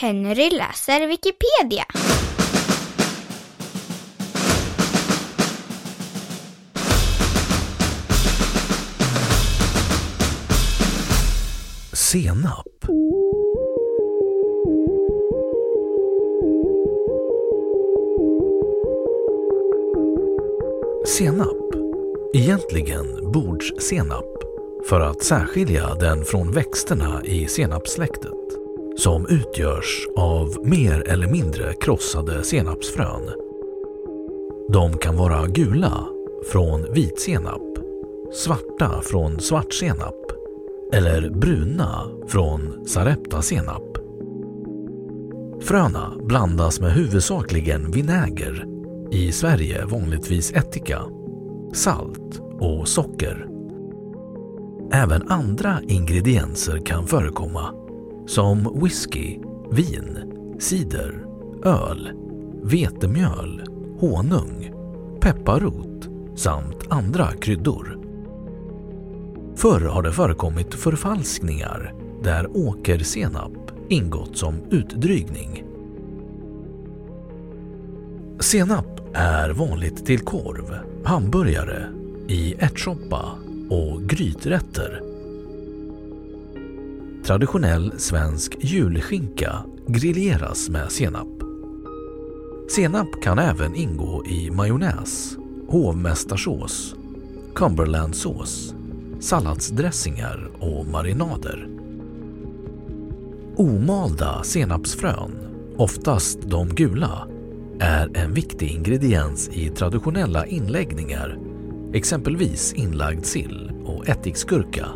Henry läser Wikipedia. Senap. Senap. Egentligen bordssenap för att särskilja den från växterna i senapssläktet som utgörs av mer eller mindre krossade senapsfrön. De kan vara gula från vitsenap, svarta från svartsenap eller bruna från sareptasenap. Fröna blandas med huvudsakligen vinäger, i Sverige vanligtvis ättika, salt och socker. Även andra ingredienser kan förekomma som whisky, vin, cider, öl, vetemjöl, honung, pepparrot samt andra kryddor. Förr har det förekommit förfalskningar där åkersenap ingått som utdrygning. Senap är vanligt till korv, hamburgare, i ärtsoppa och gryträtter. Traditionell svensk julskinka grilleras med senap. Senap kan även ingå i majonnäs, hovmästarsås, cumberlandsås, salladsdressingar och marinader. Omalda senapsfrön, oftast de gula, är en viktig ingrediens i traditionella inläggningar, exempelvis inlagd sill och ättiksgurka.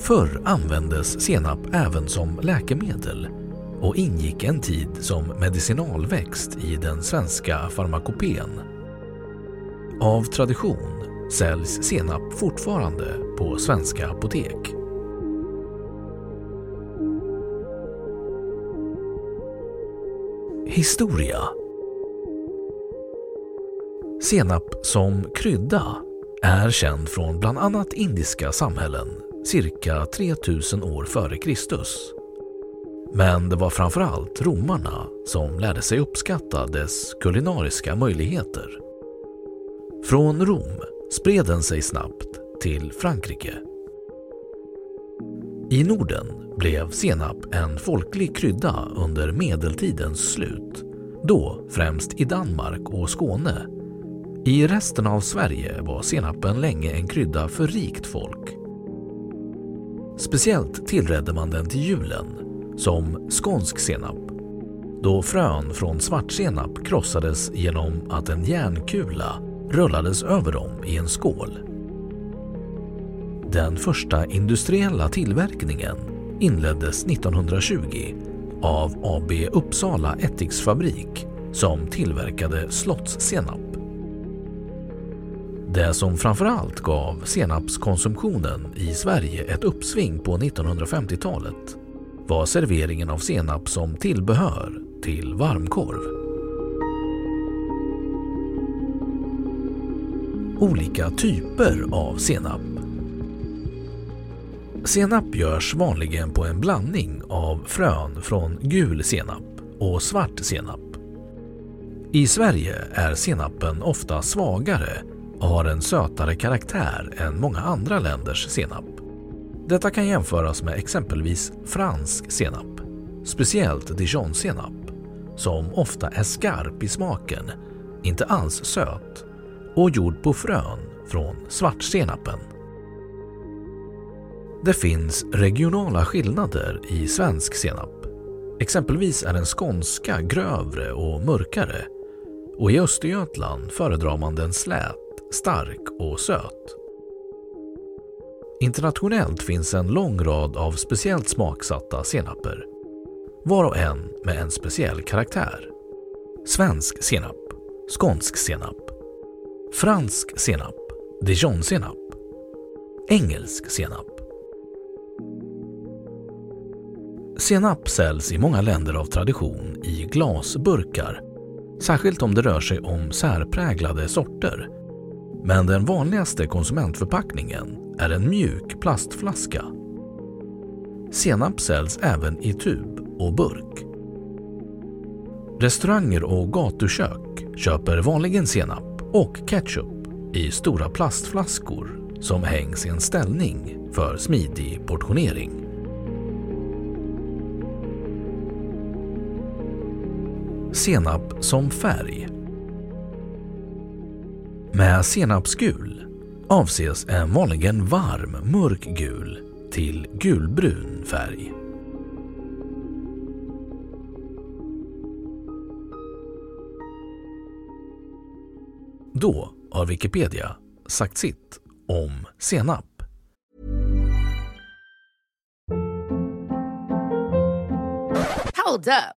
Förr användes senap även som läkemedel och ingick en tid som medicinalväxt i den svenska farmakopén. Av tradition säljs senap fortfarande på svenska apotek. Historia Senap som krydda är känd från bland annat indiska samhällen cirka 3000 år före Kristus. Men det var framförallt romarna som lärde sig uppskatta dess kulinariska möjligheter. Från Rom spred den sig snabbt till Frankrike. I Norden blev senap en folklig krydda under medeltidens slut, då främst i Danmark och Skåne. I resten av Sverige var senapen länge en krydda för rikt folk. Speciellt tillredde man den till julen, som skånsk senap, då frön från svartsenap krossades genom att en järnkula rullades över dem i en skål. Den första industriella tillverkningen inleddes 1920 av AB Uppsala ättiksfabrik som tillverkade slottssenap. Det som framförallt gav senapskonsumtionen i Sverige ett uppsving på 1950-talet var serveringen av senap som tillbehör till varmkorv. Olika typer av senap. Senap görs vanligen på en blandning av frön från gul senap och svart senap. I Sverige är senapen ofta svagare och har en sötare karaktär än många andra länders senap. Detta kan jämföras med exempelvis fransk senap, speciellt dijonsenap, som ofta är skarp i smaken, inte alls söt och gjord på frön från svartsenapen. Det finns regionala skillnader i svensk senap. Exempelvis är den skånska grövre och mörkare och i Östergötland föredrar man den slät, stark och söt. Internationellt finns en lång rad av speciellt smaksatta senaper. Var och en med en speciell karaktär. Svensk senap, skånsk senap, fransk senap, dijonsenap, engelsk senap. Senap säljs i många länder av tradition i glasburkar, särskilt om det rör sig om särpräglade sorter. Men den vanligaste konsumentförpackningen är en mjuk plastflaska. Senap säljs även i tub och burk. Restauranger och gatukök köper vanligen senap och ketchup i stora plastflaskor som hängs i en ställning för smidig portionering. Senap som färg med senapsgul avses en vanligen varm mörkgul till gulbrun färg. Då har Wikipedia sagt sitt om senap. Hold up.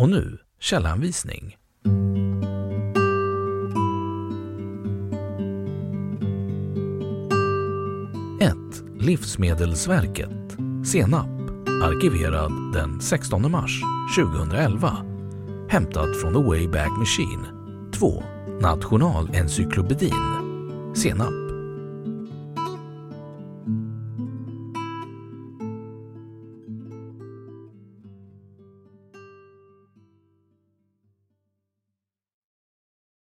Och nu källanvisning. Livsmedelsverket Senap Arkiverad den 16 mars 2011 Hämtat från The Wayback Machine 2. Nationalencyklopedin Senap